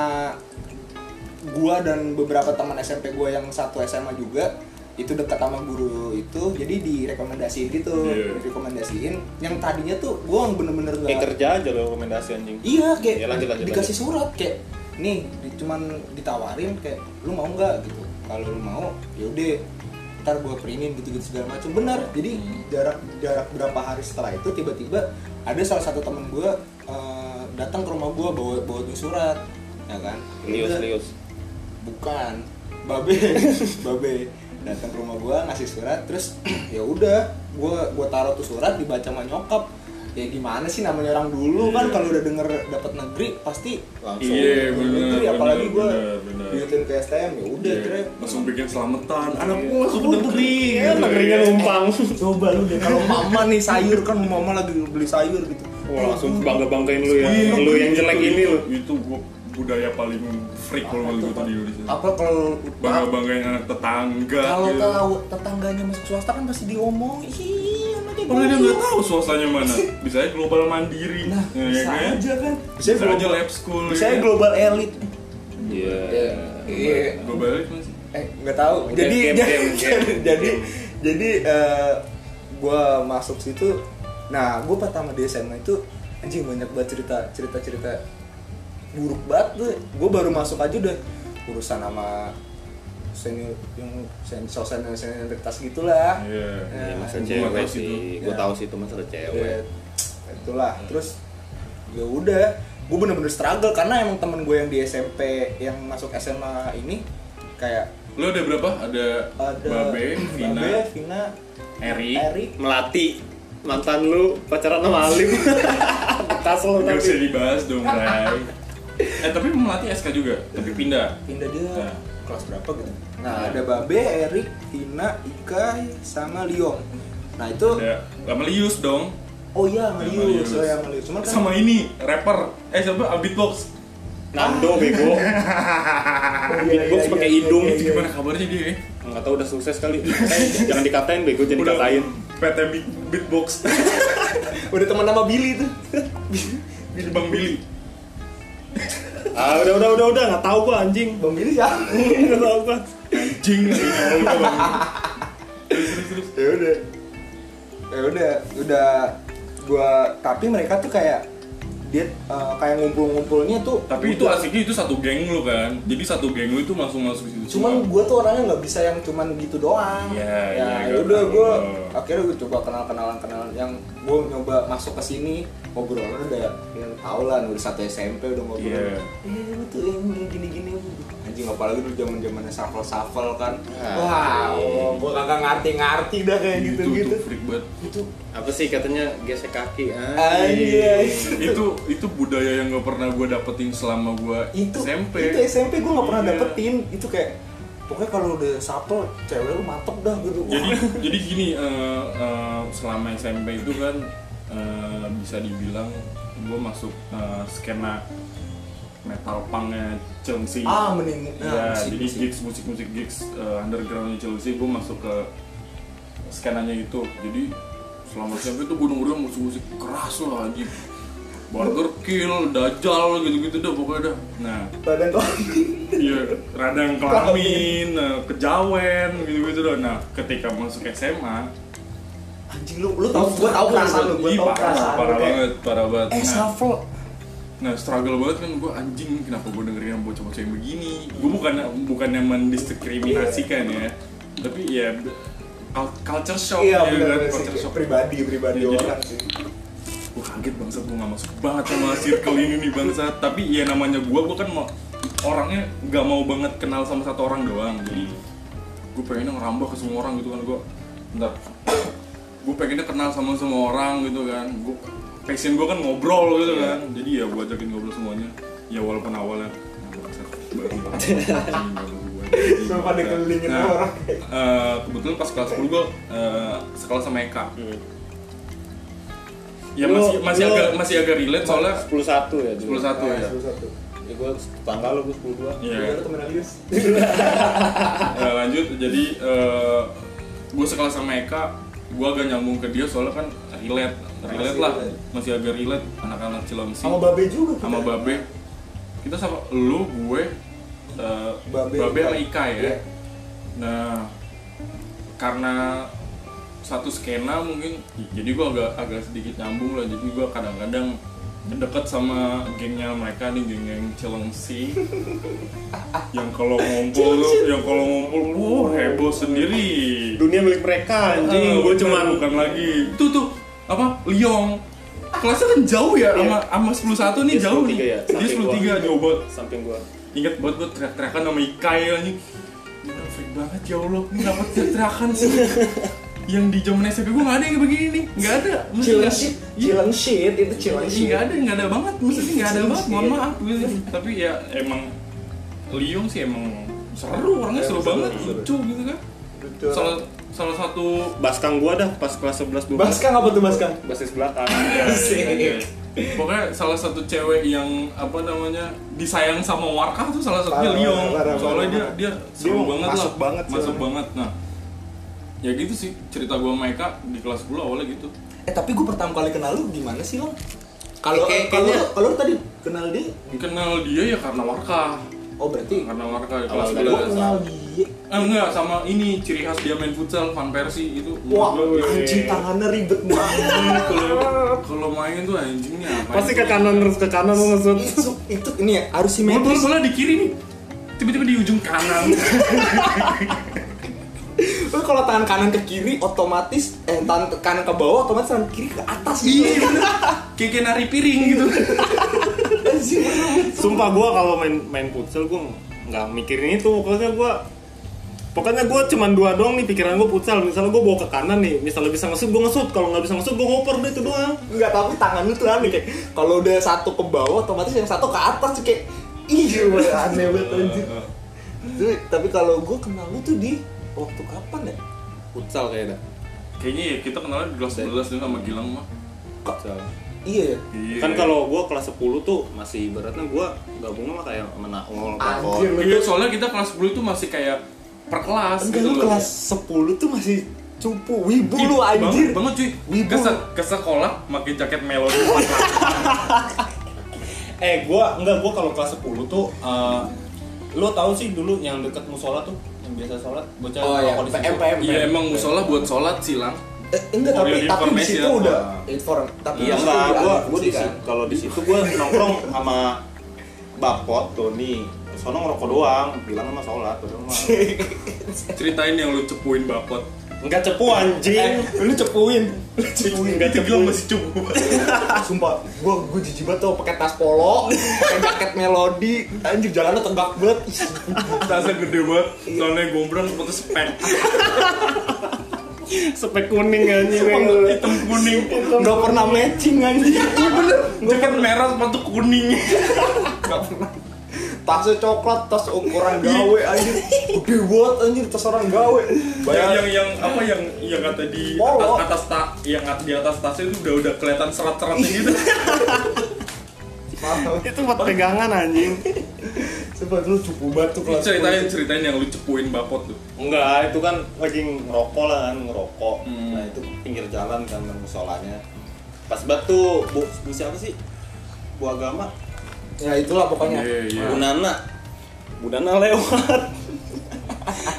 gua dan beberapa teman SMP gua yang satu SMA juga itu dekat sama guru itu jadi direkomendasiin gitu Iya. direkomendasiin yang tadinya tuh gua bener-bener Kayak nggak kerja aja lo rekomendasi anjing. iya kayak Ya, lanjut, lanjut, dikasih surat kayak nih di- cuman ditawarin kayak lu mau nggak? Gitu. Kalau lu mau yaudah ntar gue printin gitu-gitu segala macam benar jadi jarak jarak berapa hari setelah itu tiba-tiba ada salah satu temen gue eh, datang ke rumah gue bawa bawa tuh surat ya kan? Lius Udah. Lius. bukan. Babe. [LAUGHS] Babe. Datang ke rumah gua ngasih surat terus [CLEARS THROAT] ya udah gua gua taruh tuh surat dibaca sama nyokap ya gimana sih namanya orang dulu kan Iya. kalau udah denger dapat negeri pasti Langsung. iya bener negeri bener, apalagi bener. diutin ke STM ya udah Iya, langsung bikin selamatan Iya. anakku masuk Oh, negeri Ya, gitu. negerinya numpang. [LAUGHS] coba lu deh kalau mama nih sayur kan mama lagi beli sayur gitu Wah, langsung bangga-banggain lu ya. Iya, Lu yang jelek itu- ini lu. itu gua budaya paling freak kalau gitu di Indonesia apa kalau bangga banggain anak tetangga kalau gitu. tahu tetangganya masuk swasta kan pasti diomong Padahal dia nggak goblok." tahu swastanya mana. Bisa aja global mandiri. Nah, Ya bisa kan? aja kan. Bisa aja lab school. Bisa ya aja global elite. Iya. Iya. Global elite mana sih? Eh, nggak tahu. Jadi game, jadi game, [LAUGHS] game. jadi jadi eh, gua masuk situ. Nah, gua pertama di SMA itu anjing banyak banget cerita cerita cerita buruk banget tuh. Gua baru masuk aja udah urusan sama senior yang sen- senior senioritas gitulah. Iya. Ya, Ya, masa cewek sih itu. Gue Ya. tahu sih itu masalah Ya, cewek. itulah terus ya udah gue bener-bener struggle karena emang temen gue yang di SMP yang masuk SMA ini kayak Lu ada berapa? Ada, ada Babe, Vina, Babe, Vina, Eri. Eri, Melati mantan lu pacaran sama Alim. [LAUGHS] Bekas lu Gak usah tapi. dibahas dong, Ray. [LAUGHS] Eh tapi melatih SK juga, tapi pindah. pindah dia Nah. Kelas berapa gitu nah ada Babe, Erik, Vina, Ika, sama Liong nah itu Ada Gamalius dong. oh iya Melius Gamalius. oh iya Melius cuman kan Sama ini, rapper. Eh siapa? Beatbox. Nando bego. [LAUGHS] Oh, iya, Beatbox iya, pakai iya, hidung. iya, iya. Gimana kabarnya dia? ya? Enggak tahu udah sukses kali. Eh, jangan dikatain bego, jangan Udah dikatain. PT Beat- Beatbox. [LAUGHS] udah teman sama Billy tuh Bang Billy. [LAUGHS] Ah, udah udah udah udah enggak tahu gua anjing. Bang Billy siapa? Enggak [LAUGHS] tahu gua. Anjing [LAUGHS] ya udah ya udah udah gua tapi mereka tuh kayak dia eh, kayak ngumpul-ngumpulnya tuh Tapi itu asiknya itu satu geng lu kan. Jadi satu geng lu itu langsung masuk situ. cuman gua tuh orangnya nggak bisa yang cuman gitu doang Iya, ya iya, ya gua udah gua akhirnya gua coba kenal kenalan kenalan yang gua nyoba masuk ke sini ngobrolnya udah yang tau lah udah satu SMP udah ngobrol Iya. eh lu tuh yang gini gini anjing apalagi dulu zaman zamannya shuffle shuffle kan Ah, wow gua kagak ngerti ngerti dah kayak gitu itu gitu tuh freak banget. itu Apa sih katanya gesek kaki? Anjay. itu itu budaya yang gak pernah gue dapetin selama gue itu SMP. itu SMP gue nggak pernah Iya. dapetin itu kayak pokoknya kalau udah supple cewek lu mantep dah gitu Jadi jadi gini eh, eh, selama SMP itu kan eh, bisa dibilang gue masuk eh, skena metal punknya Chelsea Ah, mending ya nah, musik- jadi musik. gigs musik musik gigs eh, undergroundnya Chelsea gue masuk ke skenanya itu jadi selama SMP tuh gue dengerin musik musik keras lah anjing Burger Kill, Dajjal gitu-gitu dah pokoknya dah. Nah, Badan kok. Iya, radang kelamin, kejawen gitu-gitu dah. Nah, ketika masuk SMA, Anjing lu, lu tau, gua tau perasaan lu, gua Ih, tau parah, perasaan parah banget, parah banget. Eh, Nah, shuffle. Nah struggle banget kan gue anjing kenapa gue dengerin yang bocah-bocah yang begini Gue bukan bukannya mendiskriminasikan ya Tapi ya cul- culture shock Iya, ya benar kan culture shock Pribadi, pribadi jadi- orang sih. Gue kaget bangsa gue gak masuk banget sama circle ini nih bangsa Tapi ya namanya gue, gue kan mau orangnya gak mau banget kenal sama satu orang doang Jadi gue pengennya ngerambah ke semua orang gitu kan gue Bentar Gue pengennya kenal sama semua orang gitu kan Gue passion gue kan ngobrol gitu Iya. kan Jadi ya gue ajakin ngobrol semuanya Ya walaupun awalnya "Nah, [LAUGHS] bangsat, baru Sumpah bangsat." dikelilingin Nah, orang. eh, kebetulan pas kelas 10 gue eh, sekolah sama Eka Ya Lu- masih masih lu- agak masih agak relate soalnya 10-1 ya dulu. 10 ya. Satu. Ya gue tetangga lu gue 10-2 Iya. Gua temen Alius. Ya, [LAUGHS] lanjut jadi gue sekelas sama Eka gue agak nyambung ke dia soalnya kan relate relate Masih lah relate. masih agak relate anak-anak Cilengsi Sama Babe juga kita. sama Babe kita sama lu gue eh, Babe, Babe, sama Ika ya Iya. nah karena satu skena mungkin jadi gue agak agak sedikit nyambung lah jadi gue kadang-kadang deket sama gengnya mereka nih geng-geng Cilengsi [LAUGHS] yang kalau ngumpul yang kalau ngumpul wah heboh sendiri. Dunia milik mereka anjing, gue bener, cuman bukan lagi. Itu tuh. Apa? Liong kelasnya kan jauh ya sama sama 10 nih Dia jauh 10-3 nih. ya, dia gua. 10 jauh banget. Samping gue ingat banget gue teriak-teriakan sama Ikai anjing. Gila freak banget ya Allah. Ini kenapa teriak-teriakan sih [LAUGHS] yang di zaman SMP gue gak ada yang begini nih gak ada Cileng nggak- shit, Iya. cileng shit, itu cileng Iya shit. nggak ada, nggak ada banget, maksudnya nggak ada banget, mohon maaf. Tapi ya emang Liung sih emang seru, orangnya seru seru, banget, seru. lucu gitu kan. Betul. Salah salah satu Baskang gue dah pas kelas 11 12 Baskang apa tuh Baskang? basis belakang ya, Asik. ya, ya. Pokoknya salah satu cewek yang apa namanya disayang sama Warkah tuh salah satunya Liong. parah, Soalnya dia dia seru Dia banget masuk lah, banget masuk banget. Nah, ya gitu sih cerita gua sama Eka di kelas 10 awalnya gitu. Eh tapi gue pertama kali kenal lu gimana sih Long? Kalau Kayak- kalau kalau tadi kenal dia Kenal dia ya karena Warkah. Oh berarti Karena Warkah kelas 11. gue kenal dia Eh, enggak sama ini ciri khas dia main futsal Van Persie itu. Wah anjing tangannya ribet banget [LAUGHS] Kalau kalau main tuh anjingnya apa? pasti ke kanan terus ke kanan lu maksud Itu, itu ini ya harus Bola simetris bola di kiri nih. Tiba-tiba di ujung kanan. [LAUGHS] Lu kalau tangan kanan ke kiri otomatis eh tangan ke kanan ke bawah otomatis tangan kiri ke atas gitu. Iya bener. Kayak nari piring gitu. Sumpah gue kalau main main futsal gue nggak mikirin itu pokoknya gue pokoknya gue cuman dua doang nih pikiran gue futsal misalnya gue bawa ke kanan nih misalnya bisa ngesut gue ngesut kalau nggak bisa ngesut gue ngoper deh itu doang Enggak tapi tangan lu tuh aneh kayak kalau udah satu ke bawah otomatis yang satu ke atas tuh kayak iya aneh banget anjing. Tuh, tapi kalau gue kenal lu tuh di waktu kapan ya? futsal kayaknya Kayaknya ya kita kenalnya di kelas 11 nih sama Gilang mah. futsal Iya ya. Iya. kan kalau gue kelas 10 tuh masih beratnya gue gabungnya mah kayak menakol Anjir lu Iya, soalnya kita kelas 10 itu masih kayak per kelas Enggak gitu kelas 10 tuh masih cupu wibu Ih, lu anjir. Banget, banget cuy. Wibu. Ke, se- ke sekolah pakai jaket melodi. [LAUGHS] eh gue enggak gue kalau kelas 10 tuh eh, lo tau sih dulu yang deket musola tuh yang biasa sholat bocah Oh iya, rokok di situ. PM PM. Iya emang musola buat sholat silang. Eh, enggak tapi tapi di situ udah Wah. inform tapi Iya enggak, gua gua di situ kalau di situ gua nongkrong sama Bapot tuh nih. Sono ngerokok doang, bilang sama sholat udah mah. [LAUGHS] Ceritain yang lu cepuin bapot. Enggak cepu anjing. lu cepuin lu cepuin Enggak cepu. Masih cepu. [LAUGHS] sumpah gua gua jijik banget tuh pakai tas polo pakai jaket melodi anjir jalannya tegak banget Tasnya gede banget. Soalnya gombrang seperti spek. Spek kuning anjing. Hitam kuning. nggak pernah matching anjir iya bener Jaket merah sepatu kuning. nggak pernah tasnya coklat tas ukuran gawe anjir. Gede banget anjir tas orang gawe. Yang, bayar. yang yang apa yang yang kata di Polo. atas, atas ta, yang di atas tasnya itu udah udah kelihatan serat-seratnya gitu. [LAUGHS] itu buat pegangan anjing. Coba lu cupu batu kelas ceritain ceritain yang lu cepuin bapot tuh. enggak itu kan lagi ngerokok lah kan ngerokok. Hmm. nah itu pinggir jalan kan kan musolanya. Pas batu bu, bu siapa sih? Bu agama ya itulah pokoknya. Iya, iya. Bu Nana. Bu Nana lewat.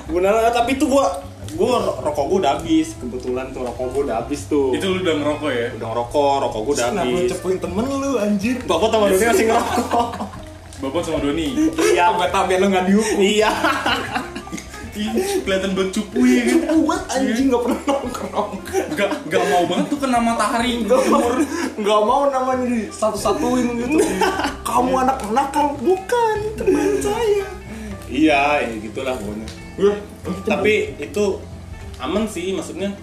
Bu Nana tapi itu gua gua ro- rokok gua udah habis. Kebetulan tuh rokok gua udah habis tuh. Itu lu udah ngerokok ya? udah ngerokok rokok gua udah Kenapa lu habis. cepuin temen lu anjir? Bapak sama Doni masih ngerokok. Bapak sama Doni. iya. Tau biar lu gak dihukum. Iya kelihatan banget cupu ya kan? Cupu banget anjing gak pernah nongkrong. Gak, gak mau banget tuh kena matahari. [LAUGHS] Gak mau, gak mau namanya di satu-satuin gitu. [LAUGHS] Kamu anak nakal Bukan, teman saya. Iya ya gitulah pokoknya. Tapi itu aman sih maksudnya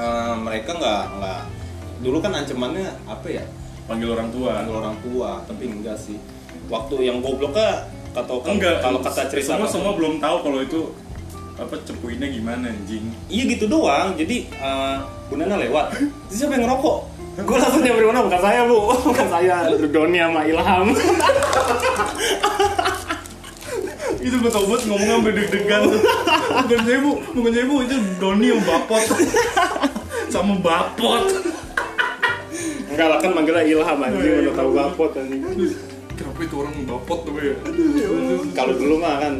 eh, mereka nggak nggak dulu kan ancamannya apa ya? Panggil orang tua. panggil orang tua tapi enggak sih. Waktu yang gobloknya kata Enggak, kalau kata cerita semua semua belum tahu kalau itu apa cepuinnya gimana anjing. iya gitu doang. Jadi eh Bu Nana lewat. Terus siapa yang ngerokok? Gue langsung nyamperin mana bukan saya bu. [LAUGHS] Bukan saya. Doni sama Ilham. [LAUGHS] Itu gue tau banget ngomong sampai deg-degan bukan saya bu. Bukan saya bu. Itu Doni yang bapot. [LAUGHS] Sama bapot. Enggak lah kan manggilnya Ilham anjing. Iya, udah tahu bapot anjing itu orang bapot tuh ya. Kalau dulu mah kan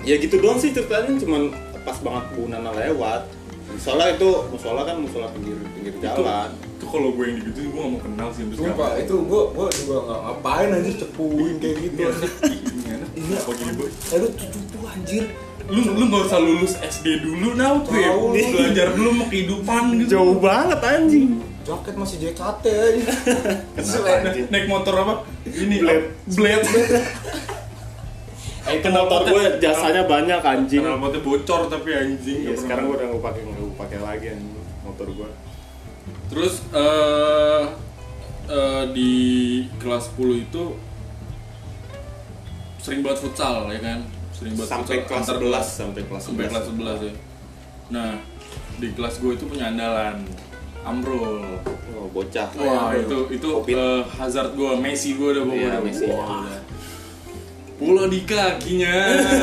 ya gitu doang sih ceritanya cuman pas banget Bu Nana lewat. Musola itu musola kan musola pinggir pinggir itu, jalan. itu kalau gue yang digituin gue gak mau kenal sih sampai Sumpah, itu gua, gua juga gak ngapain anjir cepuin kayak gitu. Ini anak apa gini boy Aduh, cupu anjir. Lu lu gak usah lulus SD dulu nah tuh ya belajar dulu mau kehidupan gitu. Jauh banget anjing Jaket masih JKT [LAUGHS] naik motor apa? Ini Blade. blade. Eh, itu motor gue jasanya banyak anjing. Knalpotnya bocor tapi anjing? Ya sekarang gue udah gak pakai nggak pakai lagi anjing motor gue terus eh eh, di kelas 10 itu sering banget futsal ya kan? Sering banget sampai futsal kelas antar 11 sampai kelas sampai kelas 11 ya. Nah di kelas gue itu punya andalan Amrul oh, bocah Wah itu itu Covid. eh, hazard gue, Messi gue udah pokoknya. Iya, Messi. Wah. Pulau di kakinya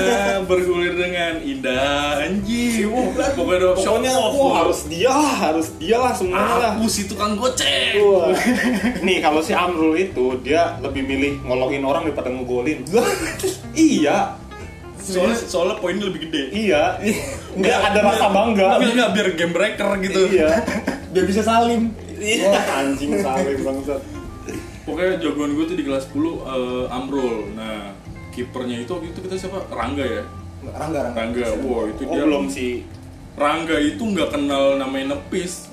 [LAUGHS] bergulir dengan indah anjing. Wah, pokoknya udah pokoknya wah, gua. harus dia lah harus dia lah semuanya lah Aku si tukang goceng. Wah. Nih kalau si Amrul itu dia lebih milih ngolongin orang daripada ngegolin. [LAUGHS] iya, Soalnya soalnya poinnya lebih gede. iya. [LAUGHS] Nggak ada rasa bangga. Enggak, enggak biar game breaker gitu. Iya. Biar bisa salim Iya. Anjing saling bangsat. Pokoknya jagoan gue tuh di kelas 10 eh, Amrul. Nah, kipernya itu waktu itu kita siapa? Rangga ya. Rangga, Rangga Rangga. Wah, itu Oh dia belum si Rangga itu nggak kenal namanya nepis.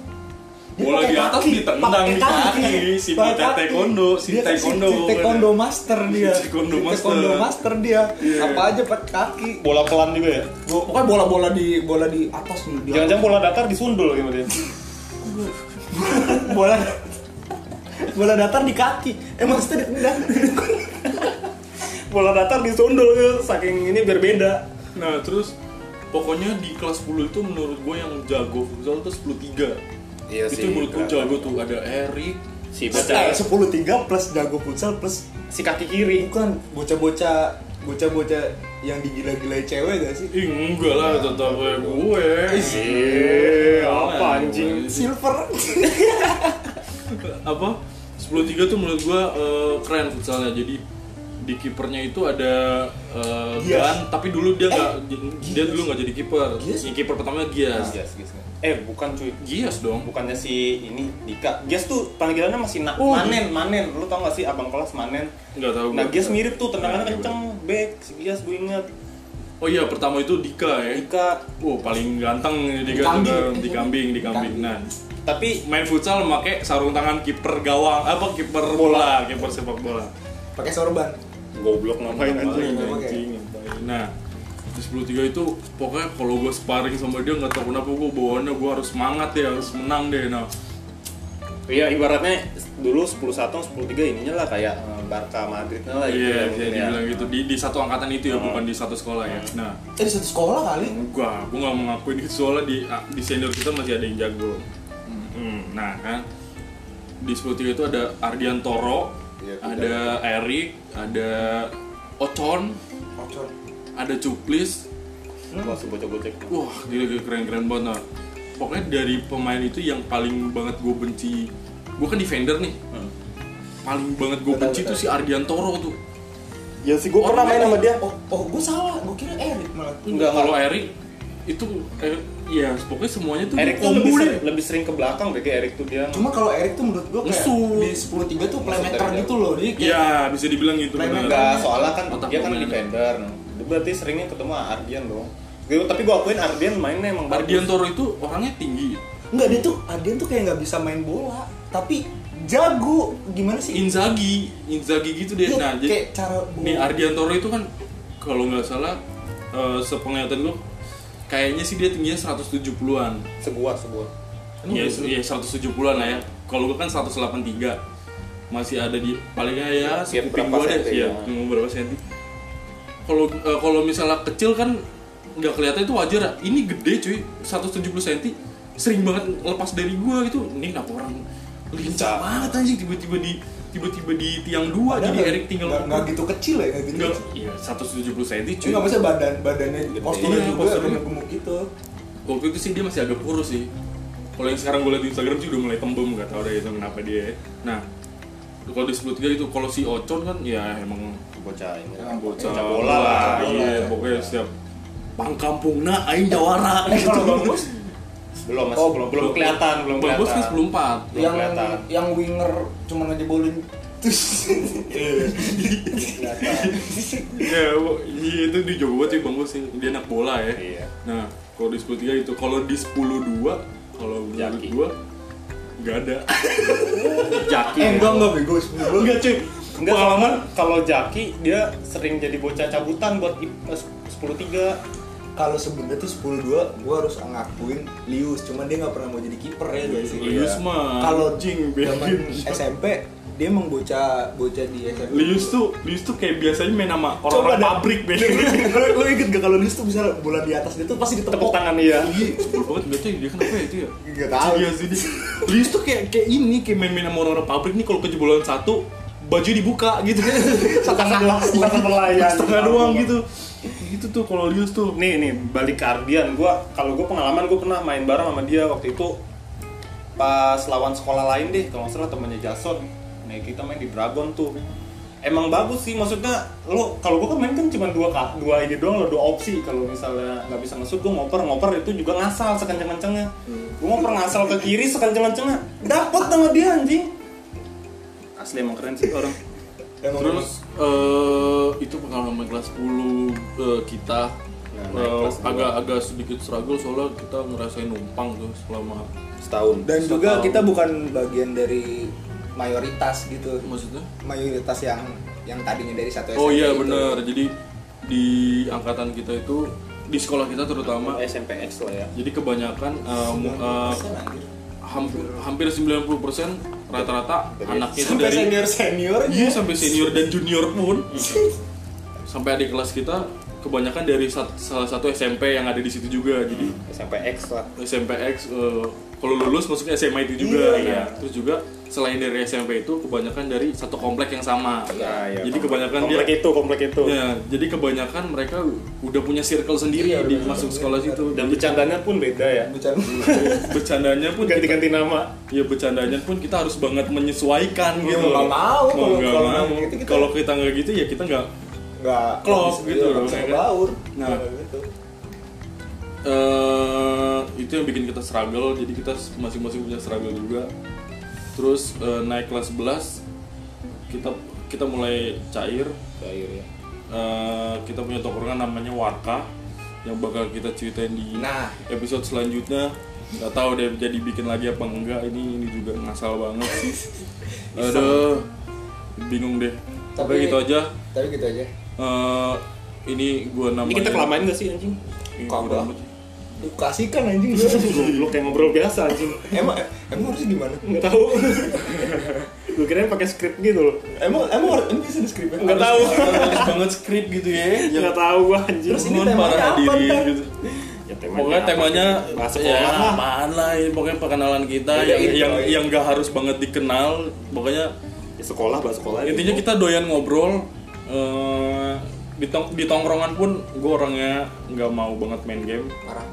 Bola di atas kaki, ditendang di kaki. si kaki. taekwondo, si Dia taekwondo. si taekwondo master dia Si taekwondo master. taekwondo master dia Iya. apa aja pakai kaki bola pelan juga ya. Pokoknya bola-bola di bola di atas nih di Jangan-jangan bola datar disundul gimana dia? [LAUGHS] bola. Bola datar di kaki. Eh maksudnya ditendang bola datar disundul gitu, saking ini berbeda. Nah, terus pokoknya di kelas 10 itu menurut gue yang jago futsal itu 10 Iya itu menurut gue jago tuh. Ada Erik, Si Eh, bocah sepuluh tiga plus jago futsal plus si kaki kiri. bukan bocah-bocah bocah-bocah yang digila-gilai cewek gak sih Ih, enggak lah tetap gue gue. Eh, apa anjing? silver [LAUGHS] apa 10-3 tuh menurut gua eh, keren futsalnya jadi di kipernya itu ada eh, Gias. Gan tapi dulu dia nggak dia dulu nggak jadi kiper Gias? yang kiper pertamanya Gias Gias, Gias. Eh, bukan cuy. Gias dong Bukannya si ini Dika. Gias tuh panggilannya masih na- Oh, Manen, Manen. Lu tau gak sih abang kelas Manen? nggak tahu Nah. Gias mirip tuh tendangannya Nah, kenceng, back. Si Gias gue inget. oh iya pertama itu Dika ya Dika. oh paling ganteng Dika Kambing. di kambing di kambing nah Tapi main futsal pakai sarung tangan kiper gawang apa kiper bola kiper sepak bola pakai sorban goblok ngapain Ngapain, anjing? anjing. Nah, di 10-3 itu pokoknya kalau gue sparring sama dia nggak tahu kenapa gue bawaannya gue harus semangat deh, harus menang deh. Nah, Iya, ibaratnya dulu 10 1 10 3 ininya lah kayak Barca Madrid lah gitu Iya, ya, bisa mungkin ya. dibilang gitu di di satu angkatan itu ya, bukan di satu sekolah ya. Nah, Eh di satu sekolah kali. gua gua nggak mau ngakuin itu soalnya di di senior kita masih ada yang jago. Hmm, nah kan di 10 itu ada Ardian Toro, Iya, ada Erik, ada Ocon, Kocor. ada Cuplis. Wah, sebocah-bocah. Wah, gila, gila keren keren banget. Nah, pokoknya dari pemain itu yang paling banget gue benci, gue kan defender nih. Hmm. Paling banget gue benci betul. tuh si Ardian Toro tuh. Ya sih, gue pernah main sama dia. Oh, oh gue salah. Gue kira Erik malah. Enggak, Kalau Erik itu eh, ya pokoknya semuanya tuh Erik tuh lebih, deh. sering, lebih sering ke belakang deh kayak Erik tuh dia. Cuma kalau Erik tuh menurut gue kayak di 10 3 tuh playmaker gitu loh. Dia kayak Iya, bisa dibilang gitu. Enggak, soalnya kan Otak dia kan defender. Dia berarti seringnya ketemu Ardian dong. Tapi gue akuin Ardian mainnya emang bagus. Ardian Toro itu orangnya tinggi. Enggak dia tuh Ardian tuh kayak nggak bisa main bola, tapi jago. Gimana sih? Inzaghi, Inzaghi gitu deh. Dia Nah, jadi cara nih Ardian Toro itu kan kalau nggak salah eh, sepenglihatan gue kayaknya sih dia tingginya 170-an. sebuah sebuah. Ya, ya 170-an lah ya. Kalau gue kan 183. Masih ada di palingnya ya sekuping gue deh, senti, ya, ya. tunggu berapa senti. Kalau eh, kalau misalnya kecil kan nggak kelihatan itu wajar ya. Ini gede cuy, 170 cm. Sering banget lepas dari gua gitu. Ini kenapa orang lincah banget anjing tiba-tiba di tiba-tiba di tiang dua Padahal jadi nggak- Erik tinggal nggak nggak gitu kecil ya, nggak gitu. Kecil. iya 170 cm Cuma cuy. nggak bisa badan badannya posturnya Iya, juga posturnya. gemuk-gemuk gitu. Waktu itu sih dia masih agak kurus sih. Kalau yang sekarang gue liat di Instagram sih udah mulai tembem nggak tahu deh itu kenapa dia. Nah, kalau di sebut itu kalau si Ocon kan ya emang Bocah ini. Ya, bocah Bocah bola lah. Iya, pokoknya setiap pang kampung nah aing jawara Eh kalau bagus Belum masih Oh, belum belum kelihatan, belum kan kelihatan. 94. Belum yang kelihatan. yang winger cuma ngejebolin terus Ya, bu- iya itu di Jawa banget sih Bang Bos sih. Dia anak bola ya. Iya. Nah, kalau di 10 itu, kalau di 10 2 kalau menurut Jaki. gua nggak ada. Jaki. eh enggak enggak bego sebelum Enggak cuy. Enggak pengalaman kalau Jaki dia sering jadi bocah cabutan buat I- eh, 10-3 kalau sebenarnya tuh 10-2 gue harus ngakuin Lius cuman dia nggak pernah mau jadi kiper ya guys sih Lius mah kalau begini. SMP dia emang bocah bocah di SMP Lius tuh, Lius tuh kayak biasanya main sama orang-orang pabrik be. lu, lu inget gak kalau Lius tuh bisa bola di atas dia tuh pasti ditepuk tepuk tangan. Iya, banget gak tahu dia kenapa ya itu ya. Nggak tahu. Iya sih. Lius tuh kayak kayak ini kayak main-main sama orang-orang pabrik nih kalau kejebolan satu baju dibuka gitu kan [LAUGHS] Setengah setengah doang gitu gitu tuh kalau Lius tuh Nih nih balik ke Ardian, gua kalau gua pengalaman gua pernah main bareng sama dia waktu itu pas lawan sekolah lain deh, kalau nggak salah temannya Jason. Nah kita main di Dragon tuh. Emang bagus sih, maksudnya lo kalau gua kan main kan cuma dua ka- dua ini doang lo dua opsi. Kalau misalnya nggak bisa ngesut, gua ngoper ngoper itu juga ngasal sekenceng kencengnya. Gua ngoper ngasal ke kiri sekenceng kencengnya, dapet sama dia anjing. Asli emang keren sih orang. Emang terus eh, itu pengalaman kelas 10 eh, kita Nah, eh, agak-agak sedikit struggle soalnya kita ngerasain numpang tuh selama Setahun. dan juga Setahun. kita bukan bagian dari mayoritas gitu maksudnya mayoritas yang yang tadinya dari satu Oh SMP iya itu. bener. Jadi di angkatan kita itu di sekolah kita terutama SMPX lah ya. jadi kebanyakan Persen, anjir. Hampir hampir 90% rata-rata Dari- anaknya itu sampai dari senior senior iya sampai senior dan junior pun. [LAUGHS] Sampai adik kelas kita kebanyakan dari sat- salah satu SMP yang ada di situ juga jadi SMPX lah. SMPX eh, kalau lulus masuknya SMA itu juga Iya, iya. Nah, terus juga selain dari SMP itu kebanyakan dari satu komplek yang sama Nah, iya, jadi komplek- kebanyakan komplek dia itu, komplek itu. Ya, jadi kebanyakan mereka udah punya circle sendiri Iya, di benar, masuk benar, sekolah benar. situ. Dan bercandanya pun beda ya. Bercanda. [LAUGHS] Bercandanya pun Ganti-ganti nama. ya bercandanya pun kita harus banget menyesuaikan Iya, gitu. mau nggak mau, Mau kalau- nggak kalau mau. Kalau kita nggak gitu ya kita nggak nggak Klop gitu iya, loh, ya kan? ngebaur Nah. Nggak gitu eh itu yang bikin kita struggle. Jadi kita masing-masing punya struggle juga. Terus eh, naik kelas 11 kita kita mulai cair. Cair ya. Eh, kita punya tongkrongan namanya Warka yang bakal kita ceritain di Nah. episode selanjutnya nggak tahu deh jadi bikin lagi apa enggak ini ini juga ngasal banget sih [LAUGHS] aduh bingung deh tapi Tapi- gitu aja tapi gitu aja Eh, ini gua namanya Ini kita kelamain gak sih anjing? Kagak. [LAUGHS] lu kasihkan anjing. Goblok kayak ngobrol biasa anjing. emang emang harusnya gimana Enggak tahu. [LAUGHS] gue kirain pakai skrip gitu loh Emang emang ini bisa di script nggak tahu Harus banget [LAUGHS] skrip gitu ya. Nggak tahu gue anjir Terus ini temanya para apa, gitu. ya Pokoknya apa? temanya bahasa ya apaan lah ya, pokoknya perkenalan kita Beda yang gitu, yang ya. yang gak harus banget dikenal. Pokoknya Ya, sekolah bahasa sekolah intinya kita doyan ngobrol eh, di, tong- di tongkrongan pun gue orangnya nggak mau banget main game Parah.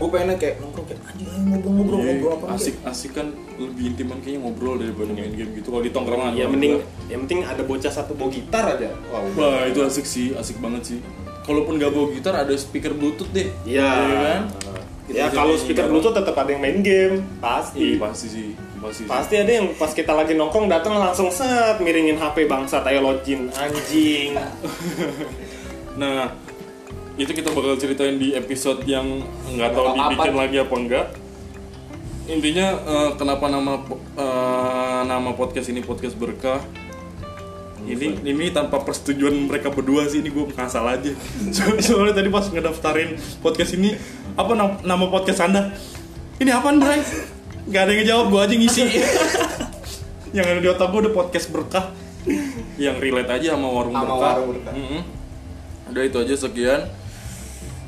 Gue pengennya kayak nongkrong kayak anjing ayo ngobrol-ngobrol Iya, ngobrol apa asik asik kan lebih intiman kayaknya ngobrol daripada main game gitu. Kalau di tongkrongan ya mending gua- yang penting ada bocah satu bawa gitar aja. Wow. Wah itu asik sih asik banget sih. Kalaupun nggak bawa gitar ada speaker bluetooth deh. Iya. Iya kan? Ya Kita kalau speaker. Bluetooth tetap ada yang main game, Iya pasti. pasti sih pasti sih. Pasti ada yang pas kita lagi nongkrong datang langsung set miringin HP bangsat ayo login anjing. [LAUGHS] Nah, itu kita bakal ceritain di episode yang nggak tahu dibikin lagi apa enggak. Intinya eh, kenapa nama eh, nama podcast ini podcast berkah? Ini ini tanpa persetujuan mereka berdua sih ini gue ngasal aja. [LAUGHS] So- Soalnya tadi pas ngedaftarin podcast ini apa nam- nama podcast anda? Ini apaan Bray? Gak ada yang ngejawab gue aja ngisi. [LAUGHS] yang ada di otak gue udah podcast berkah yang relate aja sama warung Sama berkah. warung berkah. Mm-mm. Udah itu aja sekian.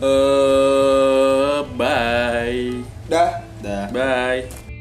Eh bye. Dah. Dah. Bye.